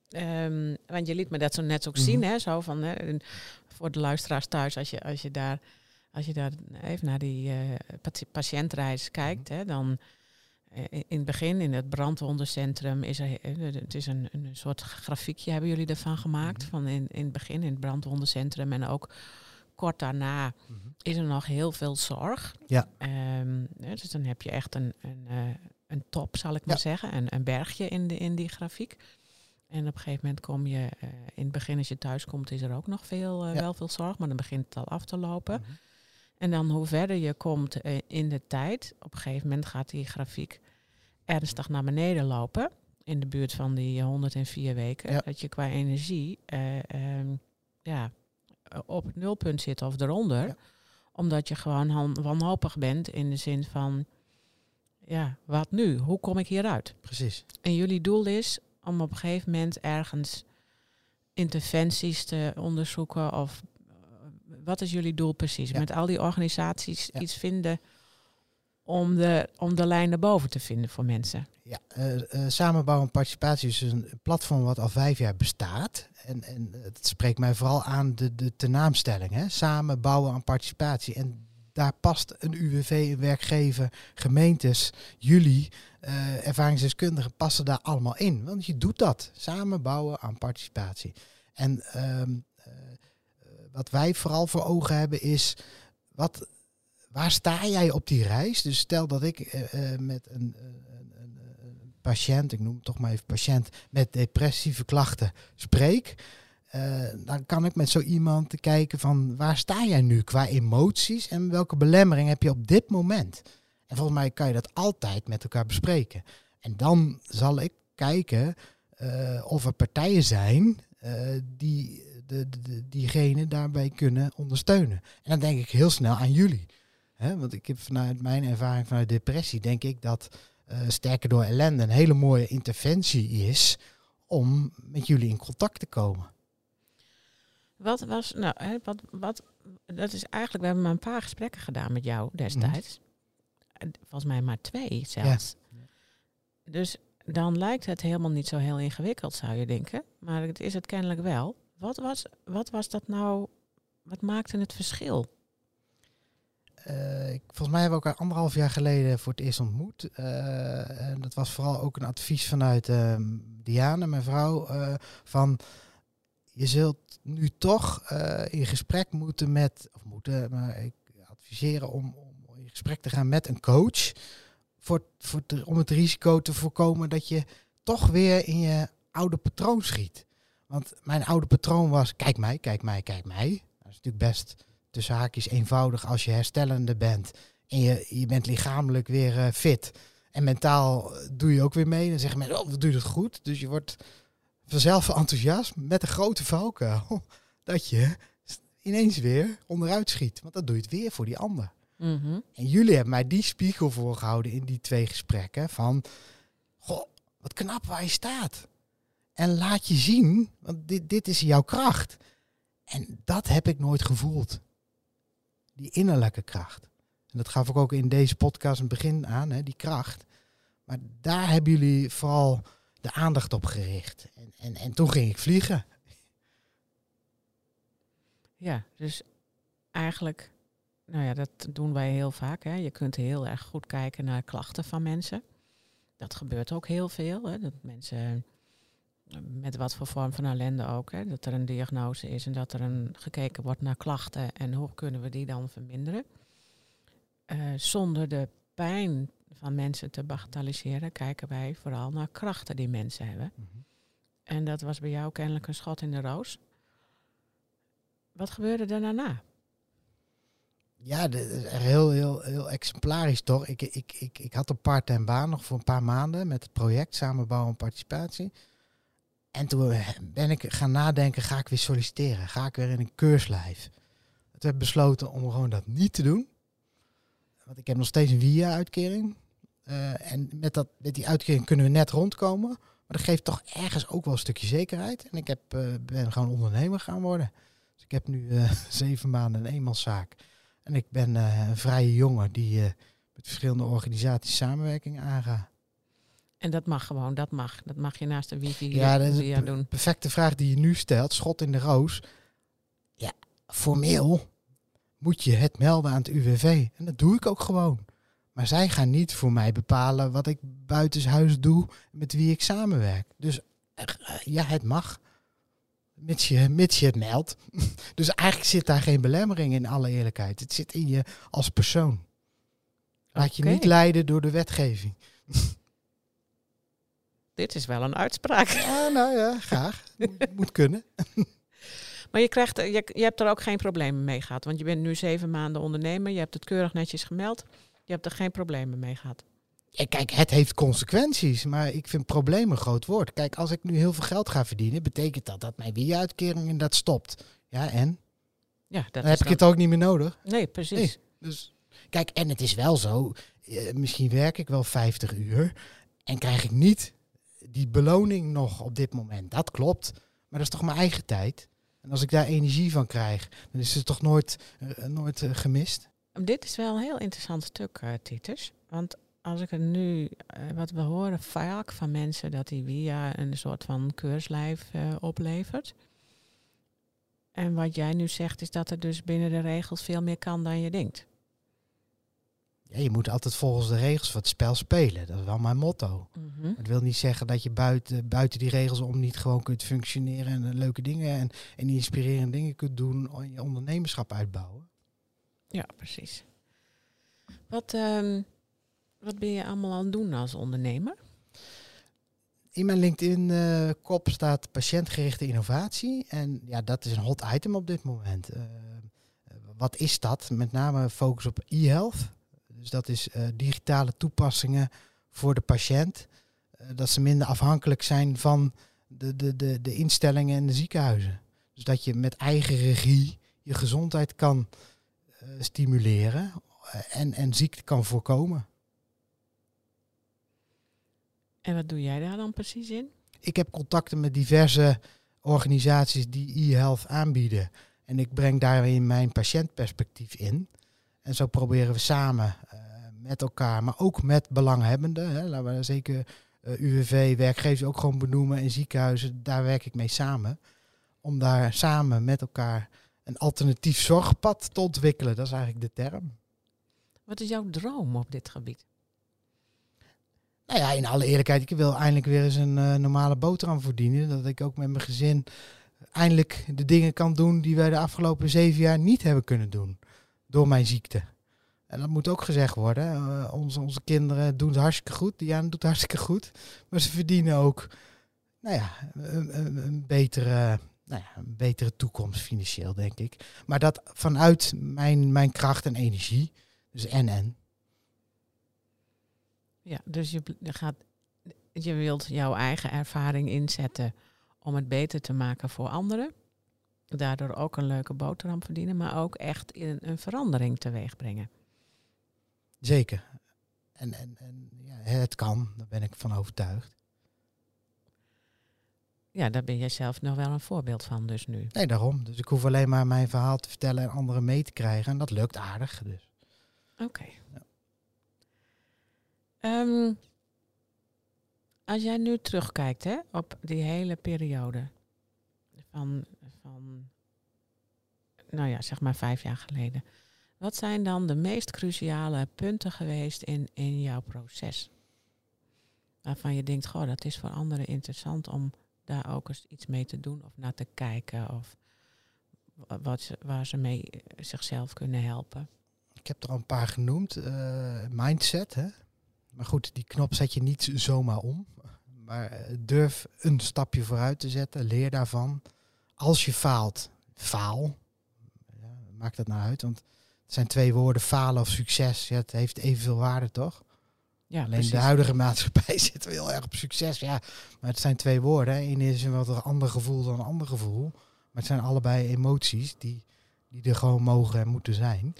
Ehm, want je liet me dat zo net ook zien, Mhm. hè? Zo van, hè, voor de luisteraars thuis, als je, als je daar, als je daar even naar die eh, pati- patiëntreis kijkt, hè, dan in het begin, in het brandwondencentrum, is er, eh, het is een, een soort grafiekje hebben jullie ervan gemaakt. Mhm. Van in, in het begin in het brandwondencentrum en ook kort daarna Mhm. is er nog heel veel zorg. Ja. Ehm, hè, dus dan heb je echt een, een, eh, een top, zal ik maar Ja. zeggen, een, een bergje in, de, in die grafiek. En op een gegeven moment kom je, eh, in het begin als je thuis komt, is er ook nog veel, Ja. wel veel zorg, maar dan begint het al af te lopen. Mhm. En dan hoe verder je komt in de tijd, op een gegeven moment gaat die grafiek ernstig naar beneden lopen. In de buurt van die 104 weken. Ja. Dat je qua energie eh, ehm, ja, eh, op het nulpunt zit of eronder. Ja. Omdat je gewoon wanhopig bent in de zin van, ja, wat nu? Hoe kom ik hieruit? Precies. En jullie doel is om op een gegeven moment ergens interventies te onderzoeken of eh, wat is jullie doel precies? Ja. Met al die organisaties Ja. iets vinden om de, om de lijn naar boven te vinden voor mensen. Ja, eh, samenbouw en participatie is een platform wat al vijf jaar bestaat. En, en het spreekt mij vooral aan de, de tenaamstelling. Hè? Samen bouwen aan participatie. En daar past een UWV, een werkgever, gemeentes, jullie, eh, ervaringsdeskundigen passen daar allemaal in. Want je doet dat. Samen bouwen aan participatie. En ehm, eh, eh, wat wij vooral voor ogen hebben is, wat, waar sta jij op die reis? Dus stel dat ik eh, eh, met een, een, een, patiënt, ik noem het toch maar even patiënt, met depressieve klachten spreek. eh, dan kan ik met zo iemand kijken van waar sta jij nu qua emoties en welke belemmering heb je op dit moment? En volgens mij kan je dat altijd met elkaar bespreken. En dan zal ik kijken of er partijen zijn die de, de- diegene daarbij kunnen ondersteunen. En dan denk ik heel snel aan jullie. Hè? Want ik heb vanuit mijn ervaring vanuit depressie, denk ik dat eh, Sterker door ellende een hele mooie interventie is om met jullie in contact te komen. Wat was, nou, hè, wat, wat, dat is eigenlijk, we hebben maar een paar gesprekken gedaan met jou destijds. En Volgens mij maar twee zelfs. Dus dan lijkt het helemaal niet zo heel ingewikkeld, zou je denken. Maar het is het kennelijk wel. Wat was, wat was dat nou, wat maakte het verschil? Eh, volgens mij hebben we elkaar anderhalf jaar geleden voor het eerst ontmoet. Eh, en dat was vooral ook een advies vanuit ehm, Diane, mijn vrouw, eh, van je zult nu toch in gesprek moeten met, of moeten, maar ik adviseren om, om in gesprek te gaan met een coach. Voor, voor om het risico te voorkomen dat je toch weer in je oude patroon schiet. Want mijn oude patroon was, kijk mij, kijk mij, kijk mij. Dat is natuurlijk best tussen haakjes eenvoudig als je herstellende bent. En je, je bent lichamelijk weer eh, fit. En mentaal eh, doe je ook weer mee. Dan zeggen mensen, oh, wat doe je dat goed? Dus je wordt vanzelf enthousiast met een grote valkuil. *laughs* Dat je ineens weer onderuit schiet. Want dan doe je het weer voor die ander. Mhm. En jullie hebben mij die spiegel voorgehouden in die twee gesprekken. Van, goh, wat knap waar je staat. En laat je zien, want dit, dit is jouw kracht. En dat heb ik nooit gevoeld. Die innerlijke kracht. En dat gaf ik ook in deze podcast een begin aan, hè, die kracht. Maar daar hebben jullie vooral de aandacht op gericht. En, en, en toen ging ik vliegen. Ja, dus eigenlijk, nou ja, dat doen wij heel vaak. Hè. Je kunt heel erg goed kijken naar klachten van mensen. Dat gebeurt ook heel veel. Hè. Dat mensen met wat voor vorm van ellende ook, hè, dat er een diagnose is en dat er een, gekeken wordt naar klachten en hoe kunnen we die dan verminderen. Eh, zonder de pijn van mensen te bagatelliseren, kijken wij vooral naar krachten die mensen hebben. En dat was bij jou kennelijk een schot in de roos. Wat gebeurde er daarna? Ja, dat is heel, heel, heel exemplarisch toch. Ik, ik, ik, ik had een part-time baan nog voor een paar maanden met het project Samenbouwen en Participatie. En toen ben ik gaan nadenken, ga ik weer solliciteren? Ga ik weer in een keurslijf? Toen heb ik besloten om gewoon dat niet te doen. Want ik heb nog steeds een WIA-uitkering. Eh, en met, dat, met die uitkering kunnen we net rondkomen. Maar dat geeft toch ergens ook wel een stukje zekerheid. En ik heb, eh, ben gewoon ondernemer gaan worden. Dus ik heb nu eh, *laughs* zeven maanden een eenmanszaak. En ik ben een vrije jongen die met verschillende organisaties samenwerking aangaat. En dat mag gewoon, dat mag. Dat mag je naast de wifi Ja, dat is een doen. perfecte vraag die je nu stelt. Schot in de roos. Ja, formeel moet je het melden aan het UWV. En dat doe ik ook gewoon. Maar zij gaan niet voor mij bepalen wat ik buitenshuis doe, met wie ik samenwerk. Dus eh, ja, het mag. Mits je, mits je het meldt. *laughs* dus eigenlijk zit daar geen belemmering in, alle eerlijkheid. Het zit in je als persoon. Laat je niet leiden door de wetgeving. *laughs* Dit is wel een uitspraak. Ah, nou ja, graag. *laughs* Moet, moet kunnen. *laughs* Maar je, krijgt, je, je hebt er ook geen problemen mee gehad. Want je bent nu zeven maanden ondernemer. Je hebt het keurig netjes gemeld. Je hebt er geen problemen mee gehad. Ja, kijk, het heeft consequenties, maar ik vind problemen een groot woord. Kijk, als ik nu heel veel geld ga verdienen, betekent dat dat mijn WIA-uitkering dat stopt. Ja, en? Ja, dat Dan is heb ik het ook niet meer nodig. Nee, precies. Nee. Dus kijk, en het is wel zo, eh, misschien werk ik wel 50 uur en krijg ik niet die beloning nog op dit moment. Dat klopt, maar dat is toch mijn eigen tijd. En als ik daar energie van krijg, dan is het toch nooit, eh, nooit eh, gemist. Dit is wel een heel interessant stuk, eh Titus. Want als ik het nu, wat we horen vaak van mensen, dat die via een soort van keurslijf oplevert. En wat jij nu zegt, is dat er dus binnen de regels veel meer kan dan je denkt. Ja, je moet altijd volgens de regels van het spel spelen. Dat is wel mijn motto. Mhm. Het wil niet zeggen dat je buiten, buiten die regels om niet gewoon kunt functioneren en eh, leuke dingen en, en inspirerende dingen kunt doen en je ondernemerschap uitbouwen. Ja, precies. Wat, ehm, wat ben je allemaal aan het doen als ondernemer? In mijn LinkedIn-kop staat patiëntgerichte innovatie. En ja, dat is een hot item op dit moment. Eh, wat is dat? Met name focus op e-health. Dus dat is eh, digitale toepassingen voor de patiënt. Eh, dat ze minder afhankelijk zijn van de, de, de, de instellingen en de ziekenhuizen. Dus dat je met eigen regie je gezondheid kan eh, stimuleren en, en ziekte kan voorkomen. En wat doe jij daar dan precies in? ik heb contacten met diverse organisaties die e-health aanbieden. En ik breng daarin mijn patiëntperspectief in. En zo proberen we samen met elkaar, maar ook met belanghebbenden. Hè, laten we zeker eh, UWV, werkgevers ook gewoon benoemen en ziekenhuizen. Daar werk ik mee samen. Om daar samen met elkaar een alternatief zorgpad te ontwikkelen. Dat is eigenlijk de term. Wat is jouw droom op dit gebied? Nou ja, in alle eerlijkheid, ik wil eindelijk weer eens een eh, normale boterham verdienen. Dat ik ook met mijn gezin eindelijk de dingen kan doen die wij de afgelopen zeven jaar niet hebben kunnen doen. Door mijn ziekte. En dat moet ook gezegd worden. eh, onze, onze kinderen doen het hartstikke goed. Diana doet het hartstikke goed. Maar ze verdienen ook nou ja, een, een, betere, nou ja, een betere toekomst financieel, denk ik. Maar dat vanuit mijn, mijn kracht en energie. Dus en en. Ja, dus je gaat, je wilt jouw eigen ervaring inzetten om het beter te maken voor anderen. Daardoor ook een leuke boterham verdienen, maar ook echt in een verandering teweeg brengen. Zeker. En, en, en ja, het kan, daar ben ik van overtuigd. Ja, daar ben jij zelf nog wel een voorbeeld van dus nu. Nee, daarom. Dus ik hoef alleen maar mijn verhaal te vertellen en anderen mee te krijgen. En dat lukt aardig. Dus. Oké. Ehm, als jij nu terugkijkt hè, op die hele periode van, van, nou ja, zeg maar vijf jaar geleden. Wat zijn dan de meest cruciale punten geweest in, in jouw proces? Waarvan je denkt, goh, dat is voor anderen interessant om daar ook eens iets mee te doen of naar te kijken. Of wa- wat ze, waar ze mee eh, zichzelf kunnen helpen. Ik heb er al een paar genoemd. Eh, mindset, hè. Maar goed, die knop zet je niet zomaar om. Maar eh, durf een stapje vooruit te zetten. Leer daarvan. Als je faalt, faal. Ja, dat nou uit? Want het zijn twee woorden, falen of succes. Ja, het heeft evenveel waarde, toch? Ja, Alleen precies. de huidige maatschappij *laughs* zit heel erg op succes. Ja, maar het zijn twee woorden. hè. Eén is een wat ander gevoel dan een ander gevoel. Maar het zijn allebei emoties die, die er gewoon mogen en moeten zijn.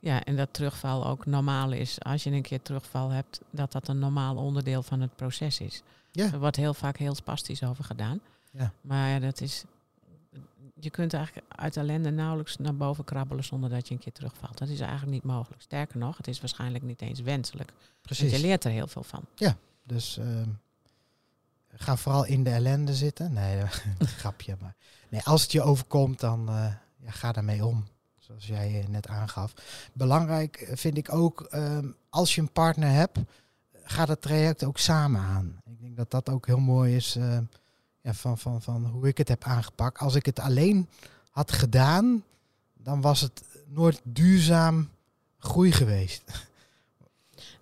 Ja, en dat terugval ook normaal is. Als je een keer terugval hebt, dat dat een normaal onderdeel van het proces is. Ja. Er wordt heel vaak heel spastisch over gedaan. Ja. Maar ja, dat is. Je kunt eigenlijk uit ellende nauwelijks naar boven krabbelen zonder dat je een keer terugvalt. Dat is eigenlijk niet mogelijk. Sterker nog, het is waarschijnlijk niet eens wenselijk. Want je Precies. leert er heel veel van. Dus ehm, ga vooral in de ellende zitten. Nee, *laughs* grapje. Maar nee, als het je overkomt, dan eh, ja, ga daarmee om. zoals jij eh, net aangaf. Belangrijk eh, vind ik ook, ehm, als je een partner hebt, ga dat traject ook samen aan. Ik denk dat dat ook heel mooi is ehm, ja, van, van, van hoe ik het heb aangepakt. Als ik het alleen had gedaan, dan was het nooit duurzaam groei geweest.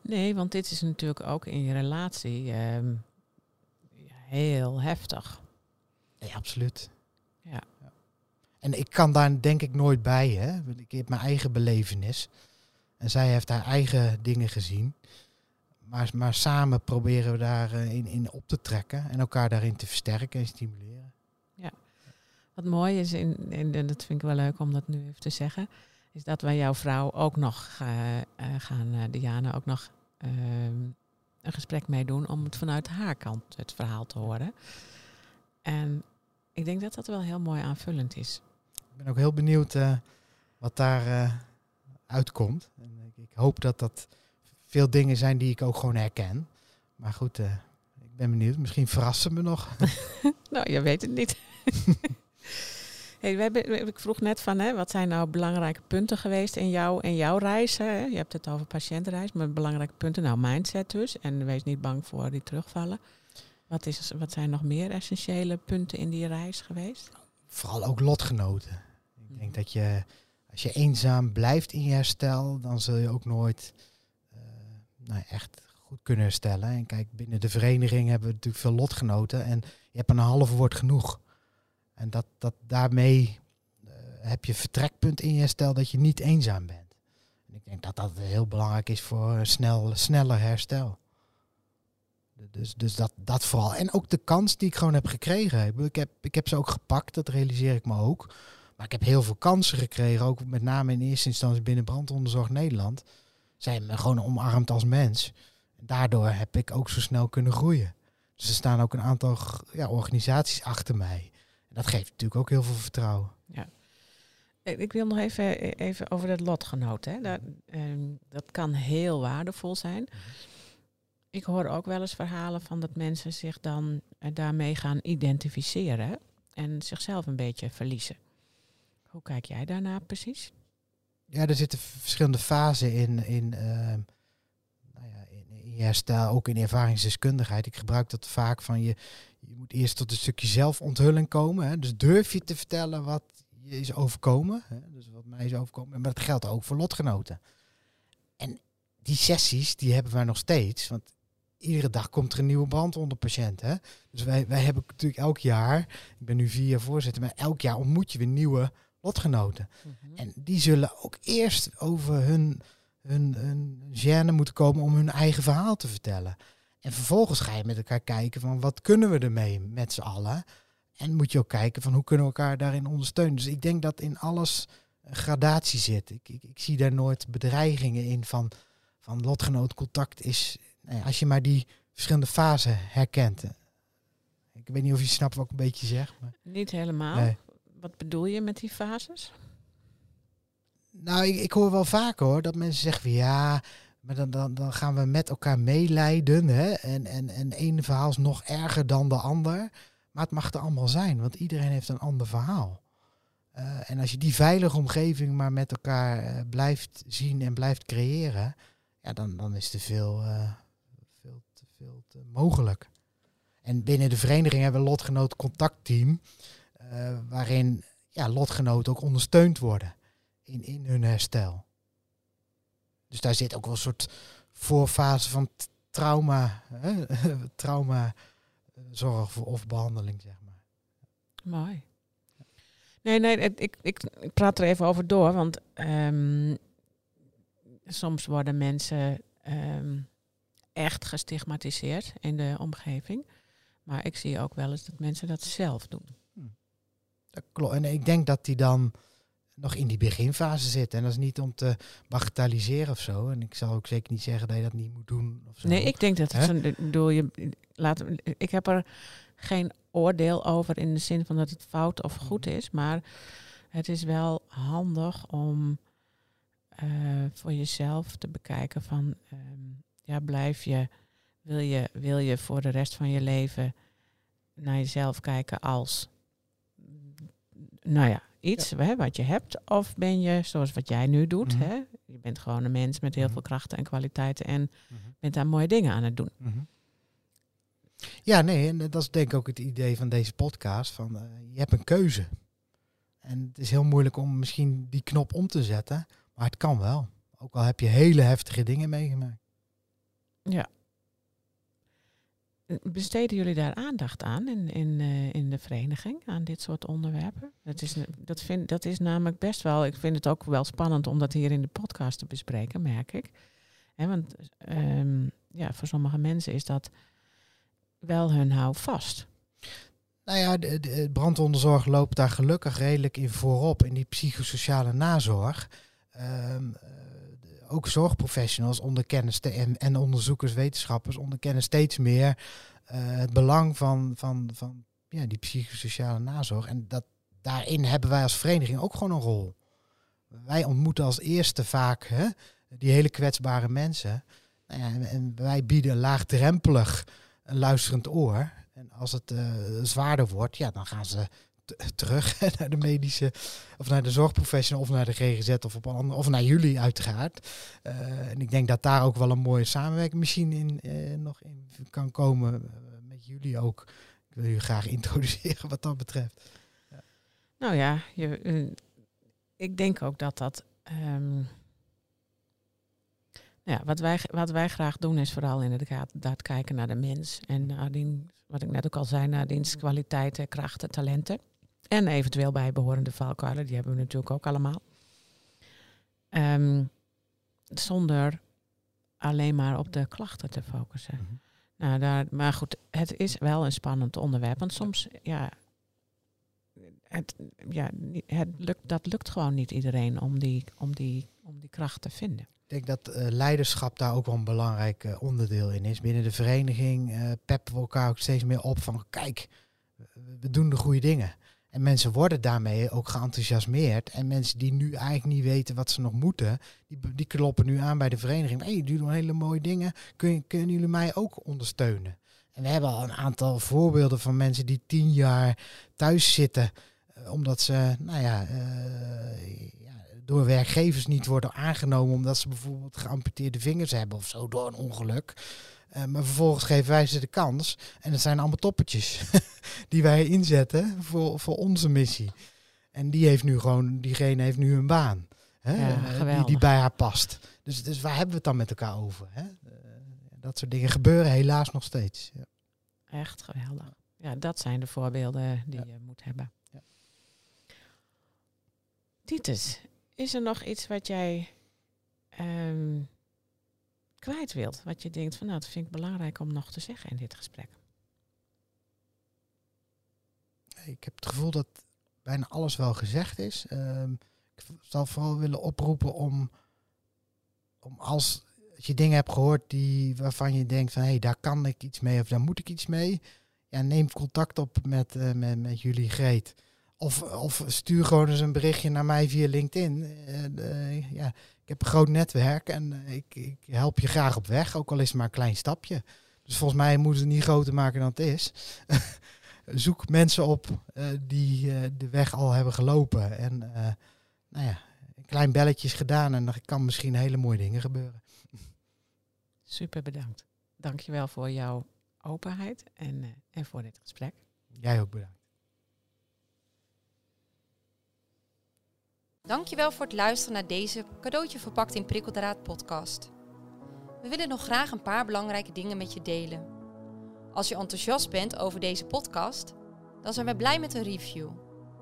Nee, want dit is natuurlijk ook in je relatie ehm, ja, heel heftig. Nee, absoluut. Ja. En ik kan daar denk ik nooit bij, hè. Want Ik heb mijn eigen belevenis. En zij heeft haar eigen dingen gezien. Maar, maar samen proberen we daarin in, in op te trekken en elkaar daarin te versterken en stimuleren. Wat mooi is, in, in, en dat vind ik wel leuk om dat nu even te zeggen, is dat wij jouw vrouw ook nog eh, eh, gaan, eh, Diana, ook nog ehm, een gesprek mee doen om het vanuit haar kant het verhaal te horen. En ik denk dat dat wel heel mooi aanvullend is. Ik ben ook heel benieuwd eh, wat daar eh, uitkomt. En ik, ik hoop dat dat veel dingen zijn die ik ook gewoon herken. Maar goed, eh, ik ben benieuwd. Misschien verrassen me nog. *laughs* *laughs* Nou, je weet het niet. *laughs* hey, we hebben, ik vroeg net van, hè, wat zijn nou belangrijke punten geweest in, jou, in jouw reis? Hè? Je hebt het over patiëntenreis, maar belangrijke punten, nou mindset dus. En wees niet bang voor die terugvallen. Wat, is, wat zijn nog meer essentiële punten in die reis geweest? Vooral ook lotgenoten. Ik denk dat je, als je eenzaam blijft in je herstel, dan zul je ook nooit nou, echt goed kunnen herstellen. En kijk, binnen de vereniging hebben we natuurlijk veel lotgenoten. En je hebt een half woord genoeg. En dat, dat daarmee eh, heb je vertrekpunt in je herstel dat je niet eenzaam bent. En ik denk dat dat heel belangrijk is voor een snel, sneller herstel. Dus, dus dat, dat vooral. En ook de kans die ik gewoon heb gekregen. Ik, heb, ik heb ze ook gepakt, dat realiseer ik me ook. Maar ik heb heel veel kansen gekregen, ook met name in eerste instantie binnen Brandonderzorg Nederland. Zij hebben me gewoon omarmd als mens. En daardoor heb ik ook zo snel kunnen groeien. Dus er staan ook een aantal ja, organisaties achter mij. En dat geeft natuurlijk ook heel veel vertrouwen. Eh, Ik wil nog even, even over dat lotgenoot. Hè. Dat, ehm, dat kan heel waardevol zijn. Ik hoor ook wel eens verhalen van dat mensen zich dan eh, daarmee gaan identificeren en zichzelf een beetje verliezen. Hoe kijk jij daarna precies? Ja, er zitten verschillende fasen in, in, ehm, nou ja, in, je herstel, ook in ervaringsdeskundigheid. Ik gebruik dat vaak van je, je moet eerst tot een stukje zelfonthulling komen. Hè. Dus durf je te vertellen wat je is overkomen. Hè. Dus wat mij is overkomen. Maar dat geldt ook voor lotgenoten. En die sessies, die hebben wij nog steeds. Want iedere dag komt er een nieuwe brand onder patiënt. Hè. Dus wij, wij hebben natuurlijk elk jaar, ik ben nu vier jaar voorzitter, maar elk jaar ontmoet je weer nieuwe lotgenoten. En die zullen ook eerst over hun, hun, hun gêne moeten komen om hun eigen verhaal te vertellen. En vervolgens ga je met elkaar kijken van wat kunnen we ermee met z'n allen. En moet je ook kijken van hoe kunnen we elkaar daarin ondersteunen. Dus ik denk dat in alles gradatie zit. Ik, ik, ik zie daar nooit bedreigingen in van, van lotgenootcontact is, nou als je maar die verschillende fasen herkent. Ik weet niet of je snapt wat ik een beetje zeg. Maar, Niet helemaal. nee. Wat bedoel je met die fases? Nou, ik, hoor wel vaker hoor dat mensen zeggen van ja, maar dan, dan, dan gaan we met elkaar meelijden. Hè? En, en, en één verhaal is nog erger dan de ander. Maar het mag er allemaal zijn, want iedereen heeft een ander verhaal. Eh, en als je die veilige omgeving maar met elkaar eh, blijft zien en blijft creëren, ja, dan, dan is er veel, eh, veel, te, veel te mogelijk. En binnen de vereniging hebben we een lotgenoot contactteam, eh, waarin ja, lotgenoten ook ondersteund worden in, in hun herstel. Dus daar zit ook wel een soort voorfase van trauma, hè? *laughs* trauma eh, zorg of behandeling, zeg maar. Mooi. Nee, nee, ik, ik, ik praat er even over door, want ehm, soms worden mensen ehm, echt gestigmatiseerd in de omgeving. Maar ik zie ook wel eens dat mensen dat zelf doen. Dat klopt. En ik denk dat die dan nog in die beginfase zit. En dat is niet om te bagatelliseren of zo. En ik zal ook zeker niet zeggen dat je dat niet moet doen. Of zo. Nee, ik denk dat het zo'n ik bedoel je. Laat, ik heb er geen oordeel over in de zin van dat het fout of goed is, maar het is wel handig om eh, voor jezelf te bekijken van ehm, ja, blijf je wil, je wil je voor de rest van je leven naar jezelf kijken als nou ja, iets hè, wat je hebt? Of ben je, zoals wat jij nu doet, Mhm. hè? je bent gewoon een mens met heel Mhm. veel krachten en kwaliteiten en Mhm. bent daar mooie dingen aan het doen. Ja, nee, en dat is denk ik ook het idee van deze podcast. Van, eh, je hebt een keuze. En het is heel moeilijk om misschien die knop om te zetten. Maar het kan wel. Ook al heb je hele heftige dingen meegemaakt. Besteden jullie daar aandacht aan in, in, eh, in de vereniging, aan dit soort onderwerpen? Dat is, dat, vind, dat is namelijk best wel, ik vind het ook wel spannend om dat hier in de podcast te bespreken, merk ik. Want ehm, ja, voor sommige mensen is dat wel hun houvast. Nou ja, de, de brandonderzorg loopt daar gelukkig redelijk in voorop. In die psychosociale nazorg. De- ook zorgprofessionals onderkennen en, en onderzoekers, wetenschappers onderkennen steeds meer eh, het belang van, van, van ja, die psychosociale nazorg. En dat, daarin hebben wij als vereniging ook gewoon een rol. Wij ontmoeten als eerste vaak hè, die hele kwetsbare mensen. Nou ja, en, wij bieden laagdrempelig een luisterend oor. En als het eh, zwaarder wordt, ja, dan gaan ze terug *laughs* naar de medische of naar de zorgprofessional of naar de GGZ of op andere, of naar jullie uiteraard. Eh, en ik denk dat daar ook wel een mooie samenwerking misschien in eh, nog in kan komen eh, met jullie ook. Ik wil jullie graag *laughs* introduceren wat dat betreft. Nou ja, je, ik denk ook dat dat. ehm, nou ja, wat, wij, wat wij graag doen is vooral inderdaad kijken naar de mens. En naar die, wat ik net ook al zei, naar diens kwaliteiten, krachten, talenten. En eventueel bijbehorende valkuilen, die hebben we natuurlijk ook allemaal. Ehm, zonder alleen maar op de klachten te focussen. Mhm. Nou, daar, maar goed, het is wel een spannend onderwerp. Want soms, ja, het, ja het lukt, dat lukt gewoon niet iedereen om die, om die, om die kracht te vinden. Ik denk dat eh, leiderschap daar ook wel een belangrijk eh, onderdeel in is. Binnen de vereniging eh, peppen we elkaar ook steeds meer op van kijk, we doen de goede dingen. En mensen worden daarmee ook geenthousiasmeerd. En mensen die nu eigenlijk niet weten wat ze nog moeten, die, die kloppen nu aan bij de vereniging. Hé, hey, jullie doen hele mooie dingen. Kun, kunnen jullie mij ook ondersteunen? En we hebben al een aantal voorbeelden van mensen die tien jaar thuis zitten. eh, omdat ze, nou eh, ja, door werkgevers niet worden aangenomen. Omdat ze bijvoorbeeld geamputeerde vingers hebben of zo door een ongeluk. Eh, maar vervolgens geven wij ze de kans. En dat zijn allemaal toppertjes *laughs* die wij inzetten voor, voor onze missie. En die heeft nu gewoon, diegene heeft nu een baan. Hè? Ja, eh, die, die bij haar past. Dus, dus waar hebben we het dan met elkaar over? Hè? Eh, dat soort dingen gebeuren helaas nog steeds. Ja. Echt geweldig. Ja, dat zijn de voorbeelden die Ja. je moet hebben. Ja. Titus, is er nog iets wat jij ehm, kwijt wilt? Wat je denkt van nou, dat vind ik belangrijk om nog te zeggen in dit gesprek. Ik heb het gevoel dat bijna alles wel gezegd is. Ehm, ik zal vooral willen oproepen om, om als je dingen hebt gehoord die, waarvan je denkt van hé, hey, daar kan ik iets mee of daar moet ik iets mee. Ja, neem contact op met, eh, met, met jullie Greet. Of, of stuur gewoon eens een berichtje naar mij via LinkedIn. Eh, eh, ja, ik heb een groot netwerk en eh, ik, ik help je graag op weg, ook al is het maar een klein stapje. Dus volgens mij moeten we het niet groter maken dan het is. *laughs* Zoek mensen op die de weg al hebben gelopen. En nou ja, een klein belletje is gedaan en er kan misschien hele mooie dingen gebeuren. Super bedankt. Dankjewel voor jouw openheid en, en voor dit gesprek. Jij ook bedankt. Dankjewel voor het luisteren naar deze cadeautje verpakt in prikkeldraad podcast. We willen nog graag een paar belangrijke dingen met je delen. Als je enthousiast bent over deze podcast, dan zijn we blij met een review.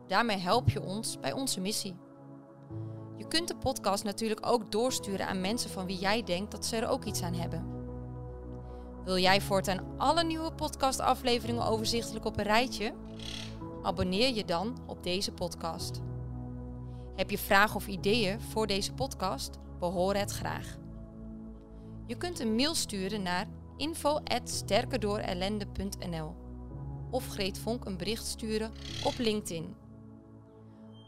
Daarmee help je ons bij onze missie. Je kunt de podcast natuurlijk ook doorsturen aan mensen van wie jij denkt dat ze er ook iets aan hebben. Wil jij voortaan alle nieuwe podcastafleveringen overzichtelijk op een rijtje? Abonneer je dan op deze podcast. Heb je vragen of ideeën voor deze podcast? We horen het graag. Je kunt een mail sturen naar info@sterkerdoorellende.nl of Greet Vonk een bericht sturen op LinkedIn.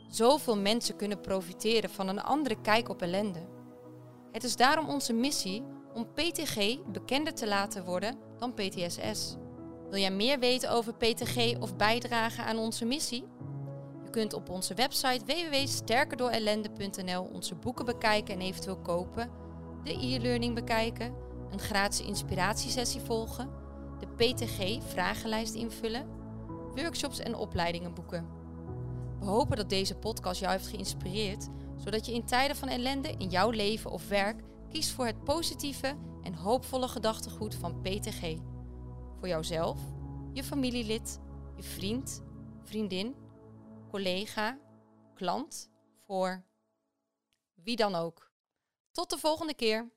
Zoveel mensen kunnen profiteren van een andere kijk op ellende. Het is daarom onze missie om PTG bekender te laten worden dan PTSS. Wil jij meer weten over PTG of bijdragen aan onze missie? Kunt op onze website www.sterkerdoorellende.nl onze boeken bekijken en eventueel kopen, de e-learning bekijken, een gratis inspiratiesessie volgen, de PTG vragenlijst invullen, workshops en opleidingen boeken. We hopen dat deze podcast jou heeft geïnspireerd, zodat je in tijden van ellende in jouw leven of werk kiest voor het positieve en hoopvolle gedachtegoed van PTG. Voor jouzelf, je familielid, je vriend, vriendin, collega, klant, voor wie dan ook. Tot de volgende keer.